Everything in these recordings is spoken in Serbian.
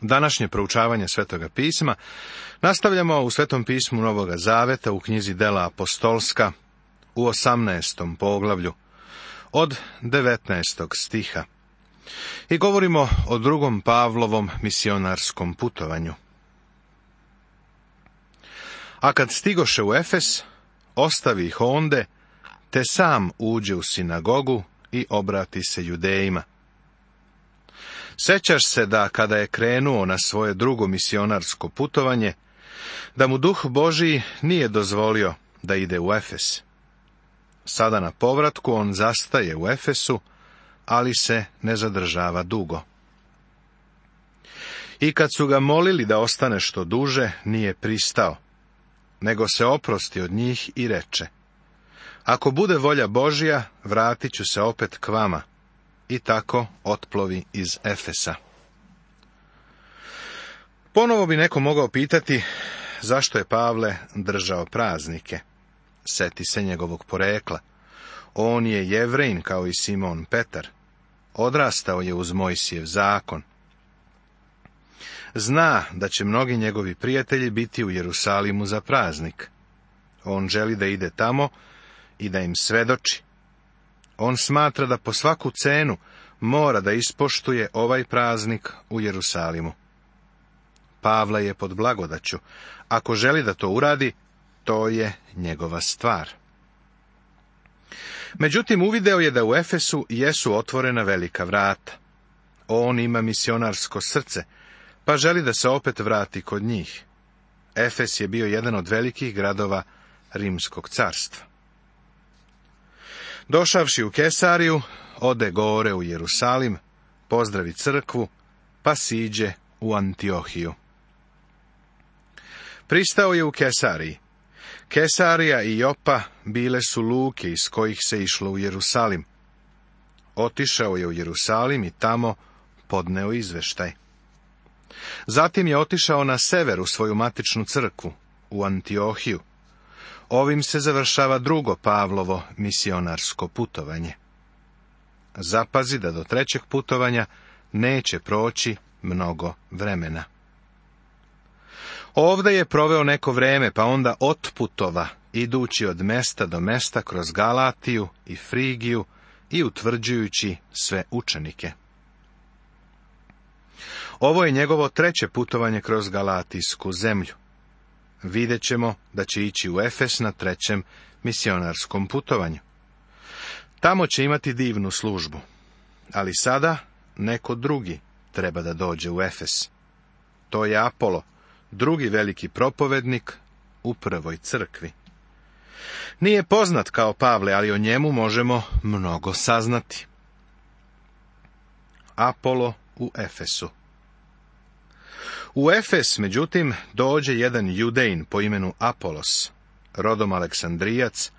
Današnje proučavanje Svetoga pisma nastavljamo u Svetom pismu Novoga Zaveta u knjizi Dela Apostolska u 18. poglavlju od 19. stiha. I govorimo o drugom Pavlovom misionarskom putovanju. A kad stigoše u Efes, ostavi ih onde, te sam uđe u sinagogu i obrati se judejima – Sećaš se da kada je krenuo na svoje drugo misionarsko putovanje, da mu duh Božiji nije dozvolio da ide u Efes. Sada na povratku on zastaje u Efesu, ali se ne zadržava dugo. I kad su ga molili da ostane što duže, nije pristao, nego se oprosti od njih i reče, Ako bude volja Božija, vratit ću se opet k vama i tako otplovi iz Efesa. Ponovo bi neko mogao pitati zašto je Pavle držao praznike. Seti se njegovog porekla. On je jevrein kao i Simon Petar. Odrastao je uz Mojsijev zakon. Zna da će mnogi njegovi prijatelji biti u Jerusalimu za praznik. On želi da ide tamo i da im svedoči. On smatra da po svaku cenu mora da ispoštuje ovaj praznik u Jerusalimu. Pavla je pod blagodaću. Ako želi da to uradi, to je njegova stvar. Međutim, uvideo je da u Efesu jesu otvorena velika vrata. On ima misionarsko srce, pa želi da se opet vrati kod njih. Efes je bio jedan od velikih gradova Rimskog carstva. Došavši u Kesariju, ode gore u Jerusalim, pozdravi crkvu, pa siđe u Antiohiju. Pristao je u Kesariji. Kesarija i Jopa bile su luke iz kojih se išlo u Jerusalim. Otišao je u Jerusalim i tamo podneo izveštaj. Zatim je otišao na sever u svoju matičnu crkvu, u Antiohiju, Ovim se završava drugo Pavlovo misionarsko putovanje. Zapazi da do trećeg putovanja neće proći mnogo vremena. Ovdje je proveo neko vreme, pa onda otputova, idući od mesta do mesta kroz Galatiju i Frigiju i utvrđujući sve učenike. Ovo je njegovo treće putovanje kroz Galatijsku zemlju vidjet ćemo da će ići u Efes na trećem misionarskom putovanju. Tamo će imati divnu službu, ali sada neko drugi treba da dođe u Efes. To je Apolo, drugi veliki propovednik u prvoj crkvi. Nije poznat kao Pavle, ali o njemu možemo mnogo saznati. Apolo u Efesu u Efes, međutim, dođe jedan judein po imenu Apolos, rodom Aleksandrijac,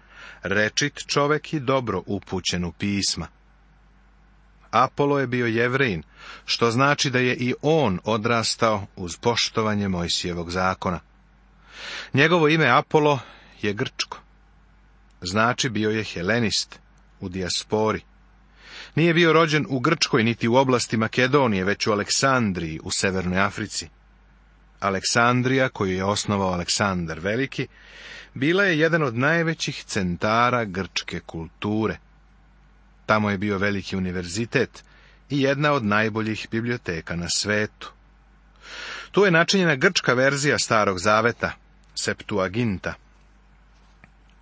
rečit čovek i dobro upućen u pisma. Apolo je bio jevrein, što znači da je i on odrastao uz poštovanje Mojsijevog zakona. Njegovo ime Apolo je grčko. Znači bio je helenist u dijaspori. Nije bio rođen u Grčkoj niti u oblasti Makedonije, već u Aleksandriji u Severnoj Africi. Aleksandrija, koju je osnovao Aleksandar Veliki, bila je jedan od najvećih centara grčke kulture. Tamo je bio veliki univerzitet i jedna od najboljih biblioteka na svetu. Tu je načinjena grčka verzija Starog zaveta, Septuaginta.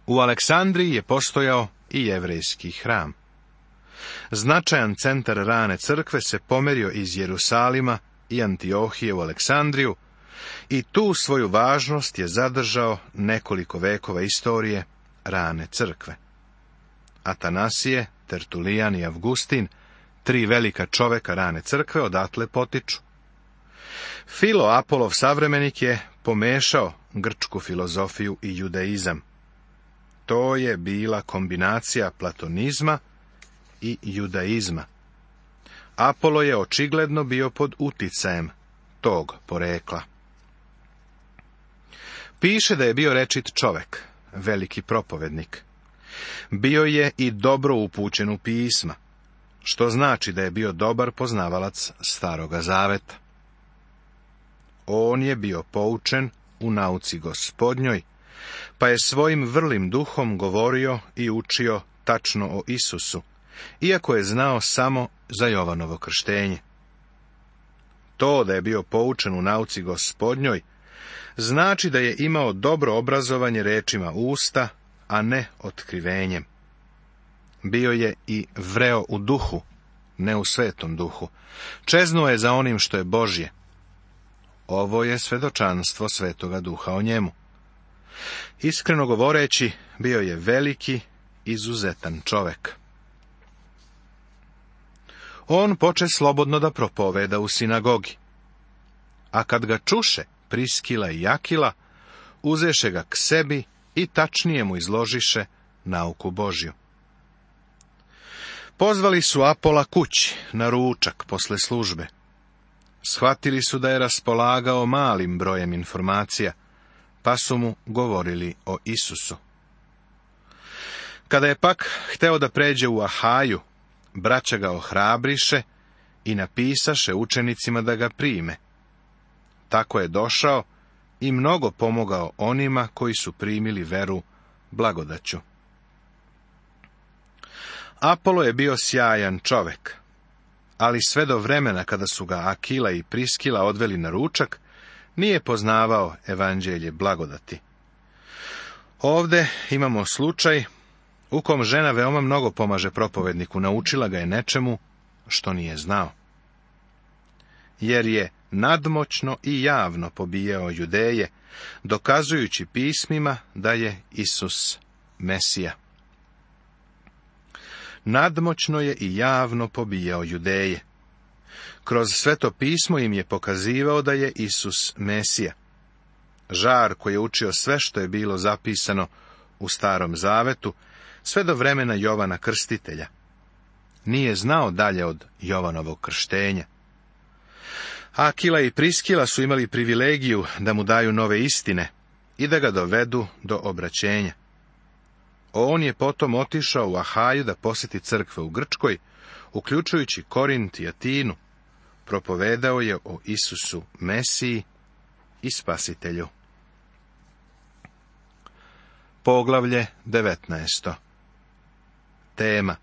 U Aleksandriji je postojao i jevrejski hram. Značajan centar rane crkve se pomerio iz Jerusalima i Antiohije u Aleksandriju, i tu svoju važnost je zadržao nekoliko vekova istorije rane crkve. Atanasije, Tertulijan i Avgustin, tri velika čoveka rane crkve, odatle potiču. Filo Apolov savremenik je pomešao grčku filozofiju i judaizam. To je bila kombinacija platonizma i judaizma. Apolo je očigledno bio pod uticajem tog porekla. Piše da je bio rečit čovek, veliki propovednik. Bio je i dobro upućen u pisma, što znači da je bio dobar poznavalac staroga zaveta. On je bio poučen u nauci gospodnjoj, pa je svojim vrlim duhom govorio i učio tačno o Isusu, iako je znao samo za Jovanovo krštenje. To da je bio poučen u nauci gospodnjoj, znači da je imao dobro obrazovanje rečima usta, a ne otkrivenjem. Bio je i vreo u duhu, ne u svetom duhu. Čeznuo je za onim što je Božje. Ovo je svedočanstvo svetoga duha o njemu. Iskreno govoreći, bio je veliki, izuzetan čovek. On poče slobodno da propoveda u sinagogi. A kad ga čuše, Priskila i Jakila, uzeše ga k sebi i tačnije mu izložiše nauku Božju. Pozvali su Apola kući na ručak posle službe. Shvatili su da je raspolagao malim brojem informacija, pa su mu govorili o Isusu. Kada je pak hteo da pređe u Ahaju, braća ga ohrabriše i napisaše učenicima da ga prime, tako je došao i mnogo pomogao onima koji su primili veru blagodaću. Apolo je bio sjajan čovek, ali sve do vremena kada su ga Akila i Priskila odveli na ručak, nije poznavao evanđelje blagodati. Ovde imamo slučaj u kom žena veoma mnogo pomaže propovedniku, naučila ga je nečemu što nije znao. Jer je nadmoćno i javno pobijao judeje, dokazujući pismima da je Isus Mesija. Nadmoćno je i javno pobijao judeje. Kroz sveto pismo im je pokazivao da je Isus Mesija. Žar koji je učio sve što je bilo zapisano u Starom Zavetu, sve do vremena Jovana Krstitelja. Nije znao dalje od Jovanovog krštenja. Akila i Priskila su imali privilegiju da mu daju nove istine i da ga dovedu do obraćenja. On je potom otišao u Ahaju da posjeti crkve u Grčkoj, uključujući Korint i Atinu. Propovedao je o Isusu Mesiji i Spasitelju. Poglavlje 19. Tema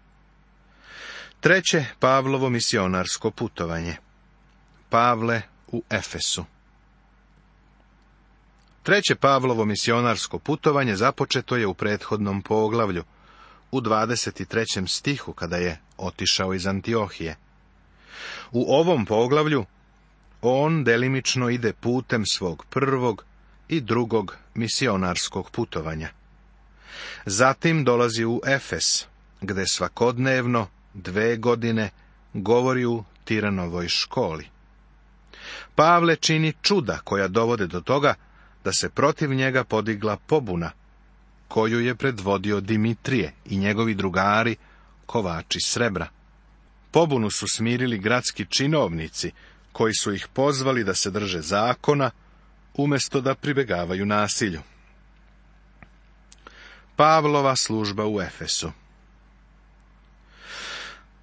Treće Pavlovo misionarsko putovanje Pavle u Efesu. Treće Pavlovo misionarsko putovanje započeto je u prethodnom poglavlju, u 23. stihu kada je otišao iz Antiohije. U ovom poglavlju on delimično ide putem svog prvog i drugog misionarskog putovanja. Zatim dolazi u Efes, gde svakodnevno dve godine govori u Tiranovoj školi. Pavle čini čuda koja dovode do toga da se protiv njega podigla pobuna, koju je predvodio Dimitrije i njegovi drugari, kovači srebra. Pobunu su smirili gradski činovnici, koji su ih pozvali da se drže zakona, umjesto da pribegavaju nasilju. Pavlova služba u Efesu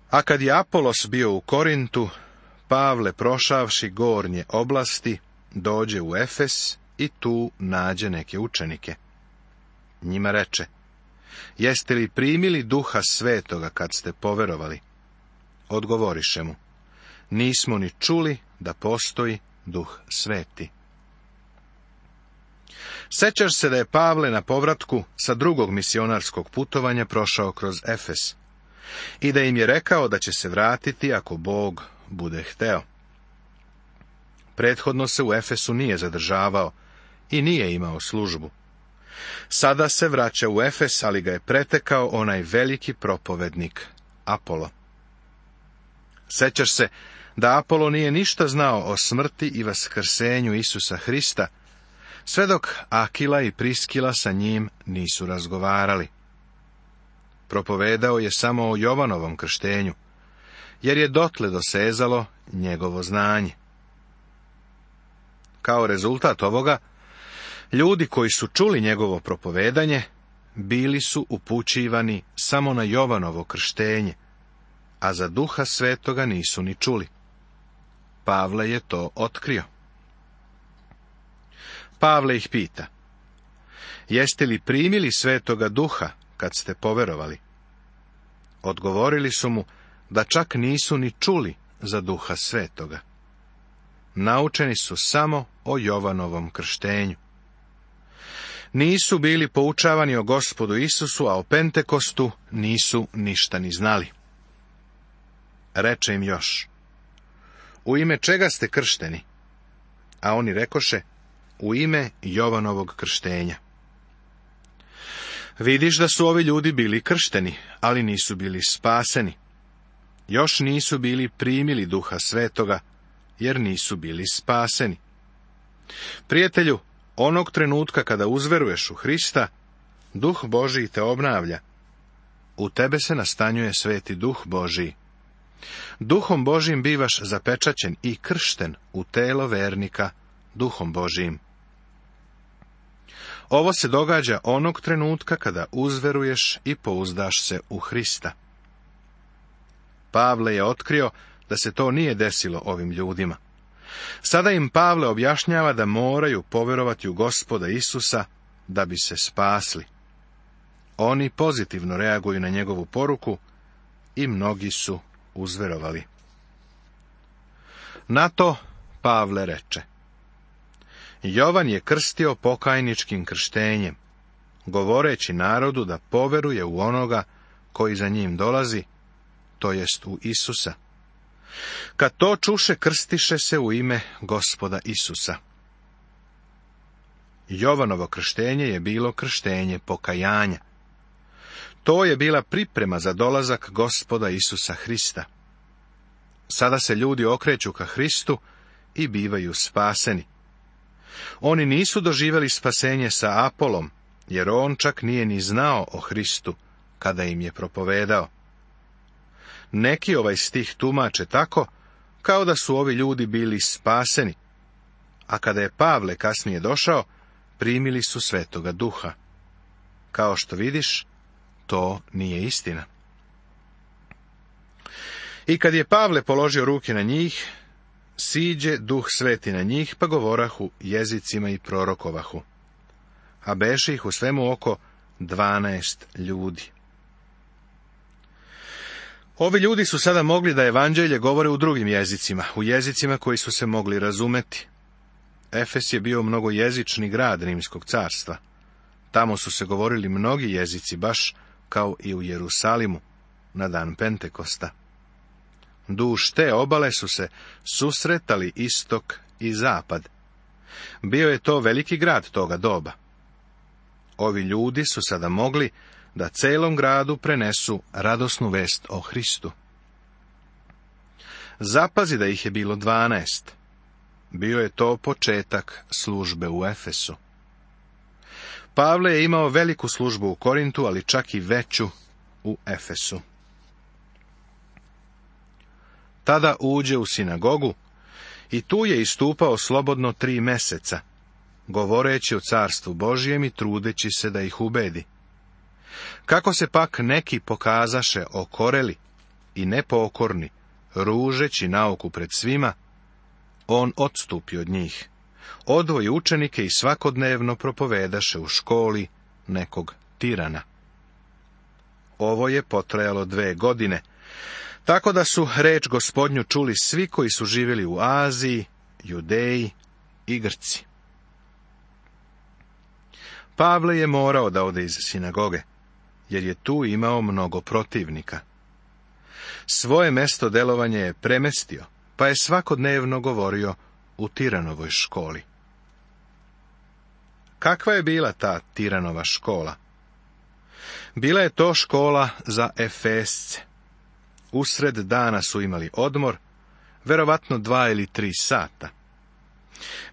A kad je Apolos bio u Korintu, Pavle, prošavši gornje oblasti, dođe u Efes i tu nađe neke učenike. Njima reče, jeste li primili duha svetoga kad ste poverovali? Odgovoriše mu, nismo ni čuli da postoji duh sveti. Sećaš se da je Pavle na povratku sa drugog misionarskog putovanja prošao kroz Efes i da im je rekao da će se vratiti ako Bog bude hteo. Prethodno se u Efesu nije zadržavao i nije imao službu. Sada se vraća u Efes, ali ga je pretekao onaj veliki propovednik, Apolo. Sećaš se da Apolo nije ništa znao o smrti i vaskrsenju Isusa Hrista, sve dok Akila i Priskila sa njim nisu razgovarali. Propovedao je samo o Jovanovom krštenju jer je dotle dosezalo njegovo znanje. Kao rezultat ovoga, ljudi koji su čuli njegovo propovedanje, bili su upućivani samo na Jovanovo krštenje, a za duha svetoga nisu ni čuli. Pavle je to otkrio. Pavle ih pita, jeste li primili svetoga duha kad ste poverovali? Odgovorili su mu, da čak nisu ni čuli za duha svetoga. Naučeni su samo o Jovanovom krštenju. Nisu bili poučavani o gospodu Isusu, a o Pentekostu nisu ništa ni znali. Reče im još, u ime čega ste kršteni? A oni rekoše, u ime Jovanovog krštenja. Vidiš da su ovi ljudi bili kršteni, ali nisu bili spaseni još nisu bili primili duha svetoga, jer nisu bili spaseni. Prijatelju, onog trenutka kada uzveruješ u Hrista, duh Božiji te obnavlja. U tebe se nastanjuje sveti duh Božiji. Duhom Božim bivaš zapečaćen i kršten u telo vernika duhom Božijim. Ovo se događa onog trenutka kada uzveruješ i pouzdaš se u Hrista. Pavle je otkrio da se to nije desilo ovim ljudima. Sada im Pavle objašnjava da moraju poverovati u gospoda Isusa da bi se spasli. Oni pozitivno reaguju na njegovu poruku i mnogi su uzverovali. Na to Pavle reče. Jovan je krstio pokajničkim krštenjem, govoreći narodu da poveruje u onoga koji za njim dolazi, to jest u Isusa. Kad to čuše, krstiše se u ime gospoda Isusa. Jovanovo krštenje je bilo krštenje pokajanja. To je bila priprema za dolazak gospoda Isusa Hrista. Sada se ljudi okreću ka Hristu i bivaju spaseni. Oni nisu doživjeli spasenje sa Apolom, jer on čak nije ni znao o Hristu kada im je propovedao. Neki ovaj stih tumače tako, kao da su ovi ljudi bili spaseni. A kada je Pavle kasnije došao, primili su svetoga duha. Kao što vidiš, to nije istina. I kad je Pavle položio ruke na njih, siđe duh sveti na njih, pa govorahu jezicima i prorokovahu. A beše ih u svemu oko dvanaest ljudi. Ovi ljudi su sada mogli da evanđelje govore u drugim jezicima, u jezicima koji su se mogli razumeti. Efes je bio mnogojezični grad Rimskog carstva. Tamo su se govorili mnogi jezici, baš kao i u Jerusalimu, na dan Pentekosta. Duš te obale su se susretali istok i zapad. Bio je to veliki grad toga doba. Ovi ljudi su sada mogli da celom gradu prenesu radosnu vest o Hristu. Zapazi da ih je bilo dvanaest. Bio je to početak službe u Efesu. Pavle je imao veliku službu u Korintu, ali čak i veću u Efesu. Tada uđe u sinagogu i tu je istupao slobodno tri meseca, govoreći o carstvu Božijem i trudeći se da ih ubedi. Kako se pak neki pokazaše okoreli i nepokorni, ružeći nauku pred svima, on odstupi od njih. Odvoji učenike i svakodnevno propovedaše u školi nekog tirana. Ovo je potrajalo dve godine, tako da su reč gospodnju čuli svi koji su živjeli u Aziji, Judeji i Grci. Pavle je morao da ode iz sinagoge jer je tu imao mnogo protivnika. Svoje mesto delovanja je premestio, pa je svakodnevno govorio u Tiranovoj školi. Kakva je bila ta Tiranova škola? Bila je to škola za Efesce. Usred dana su imali odmor, verovatno dva ili tri sata.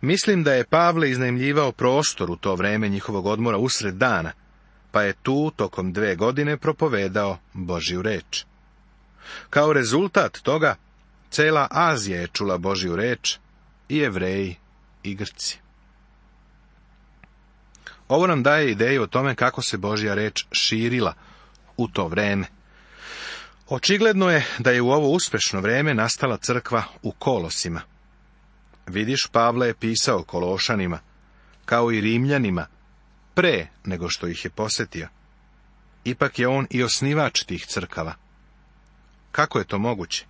Mislim da je Pavle iznajmljivao prostor u to vreme njihovog odmora usred dana, pa je tu tokom dve godine propovedao Božju reč. Kao rezultat toga, cela Azija je čula Božju reč, i Jevreji i Grci. Ovo nam daje ideju o tome kako se Božja reč širila u to vreme. Očigledno je da je u ovo uspešno vreme nastala crkva u Kolosima. Vidiš, Pavle je pisao Kološanima, kao i Rimljanima, pre nego što ih je posjetio. Ipak je on i osnivač tih crkava. Kako je to moguće?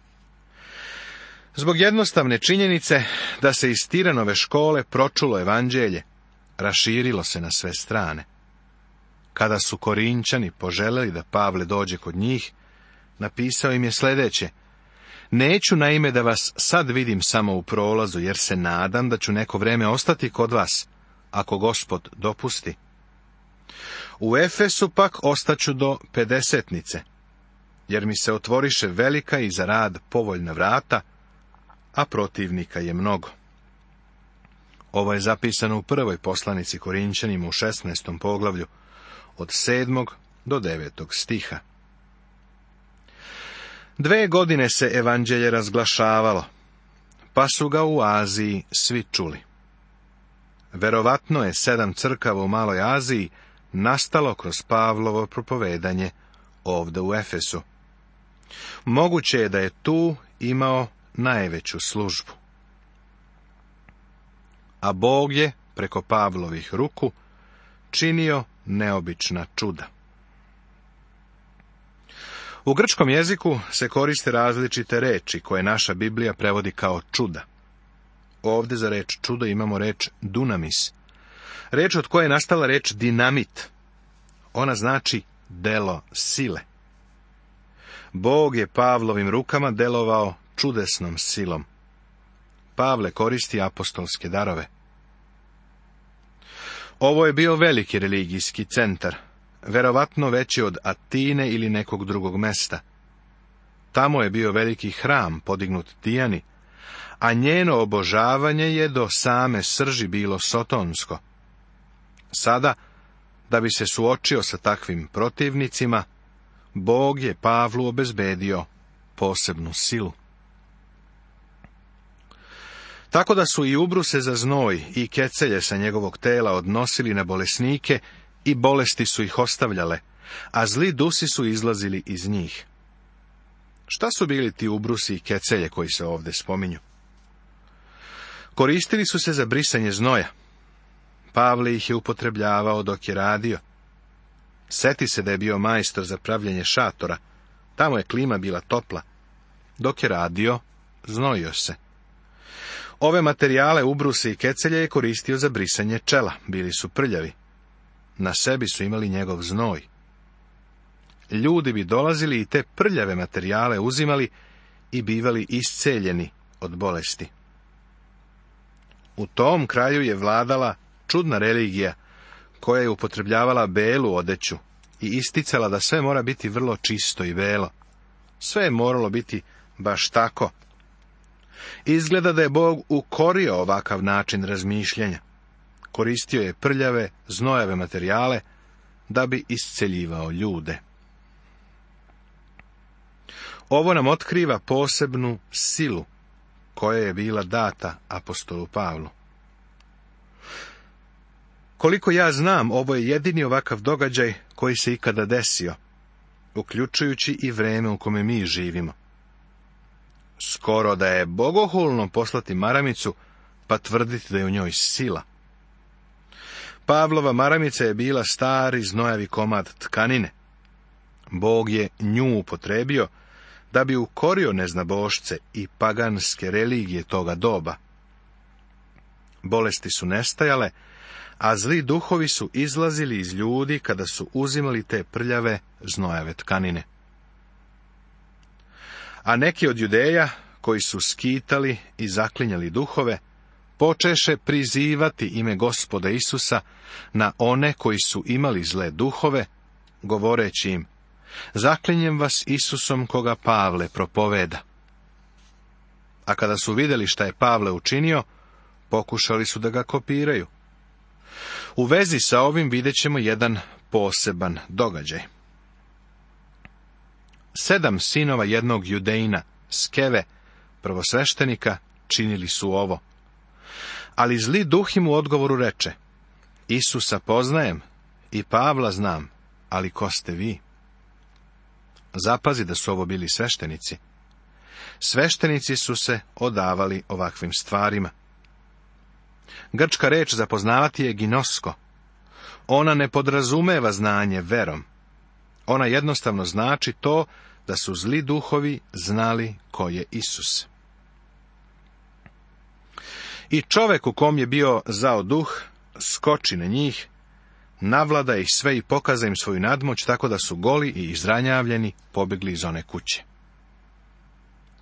Zbog jednostavne činjenice da se iz Tiranove škole pročulo evanđelje, raširilo se na sve strane. Kada su korinčani poželeli da Pavle dođe kod njih, napisao im je sljedeće. Neću naime da vas sad vidim samo u prolazu, jer se nadam da ću neko vrijeme ostati kod vas, ako gospod dopusti. U Efesu pak ostaću do pedesetnice, jer mi se otvoriše velika i za rad povoljna vrata, a protivnika je mnogo. Ovo je zapisano u prvoj poslanici Korinčanima u 16. poglavlju, od 7. do 9. stiha. Dve godine se evanđelje razglašavalo, pa su ga u Aziji svi čuli. Verovatno je sedam crkava u Maloj Aziji nastalo kroz Pavlovo propovedanje ovdje u Efesu. Moguće je da je tu imao najveću službu. A Bog je, preko Pavlovih ruku, činio neobična čuda. U grčkom jeziku se koriste različite reči koje naša Biblija prevodi kao čuda. Ovde za reč čudo imamo reč dunamis, Reč od koje je nastala reč dinamit. Ona znači delo sile. Bog je Pavlovim rukama delovao čudesnom silom. Pavle koristi apostolske darove. Ovo je bio veliki religijski centar, verovatno veći od Atine ili nekog drugog mesta. Tamo je bio veliki hram podignut Tijani, a njeno obožavanje je do same srži bilo sotonsko. Sada, da bi se suočio sa takvim protivnicima, Bog je Pavlu obezbedio posebnu silu. Tako da su i ubruse za znoj i kecelje sa njegovog tela odnosili na bolesnike i bolesti su ih ostavljale, a zli dusi su izlazili iz njih. Šta su bili ti ubrusi i kecelje koji se ovdje spominju? Koristili su se za brisanje znoja. Pavle ih je upotrebljavao dok je radio. Seti se da je bio majstor za pravljenje šatora. Tamo je klima bila topla. Dok je radio, znojio se. Ove materijale ubruse i kecelje je koristio za brisanje čela. Bili su prljavi. Na sebi su imali njegov znoj. Ljudi bi dolazili i te prljave materijale uzimali i bivali isceljeni od bolesti. U tom kraju je vladala čudna religija koja je upotrebljavala belu odeću i isticala da sve mora biti vrlo čisto i belo. Sve je moralo biti baš tako. Izgleda da je Bog ukorio ovakav način razmišljanja. Koristio je prljave, znojave materijale da bi isceljivao ljude. Ovo nam otkriva posebnu silu koja je bila data apostolu Pavlu. Koliko ja znam, ovo je jedini ovakav događaj koji se ikada desio, uključujući i vreme u kome mi živimo. Skoro da je bogohulno poslati maramicu, pa tvrditi da je u njoj sila. Pavlova maramica je bila stari znojavi komad tkanine. Bog je nju upotrebio da bi ukorio neznabošce i paganske religije toga doba. Bolesti su nestajale a zli duhovi su izlazili iz ljudi kada su uzimali te prljave znojave tkanine. A neki od judeja, koji su skitali i zaklinjali duhove, počeše prizivati ime gospoda Isusa na one koji su imali zle duhove, govoreći im, zaklinjem vas Isusom koga Pavle propoveda. A kada su vidjeli šta je Pavle učinio, pokušali su da ga kopiraju. U vezi sa ovim vidjet ćemo jedan poseban događaj. Sedam sinova jednog judejina, Skeve, prvosveštenika, činili su ovo. Ali zli duh im u odgovoru reče, Isusa poznajem i Pavla znam, ali ko ste vi? Zapazi da su ovo bili sveštenici. Sveštenici su se odavali ovakvim stvarima. Grčka reč za poznavati je ginosko. Ona ne podrazumeva znanje verom. Ona jednostavno znači to da su zli duhovi znali ko je Isus. I čovek u kom je bio zao duh, skoči na njih, navlada ih sve i pokaza im svoju nadmoć, tako da su goli i izranjavljeni pobjegli iz one kuće.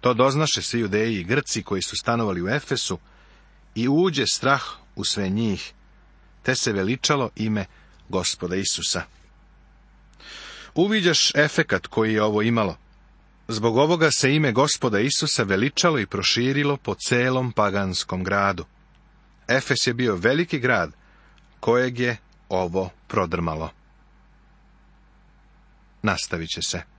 To doznaše svi judeji i Grci koji su stanovali u Efesu, i uđe strah u sve njih, te se veličalo ime gospoda Isusa. Uviđaš efekat koji je ovo imalo. Zbog ovoga se ime gospoda Isusa veličalo i proširilo po celom paganskom gradu. Efes je bio veliki grad, kojeg je ovo prodrmalo. Nastavit će se.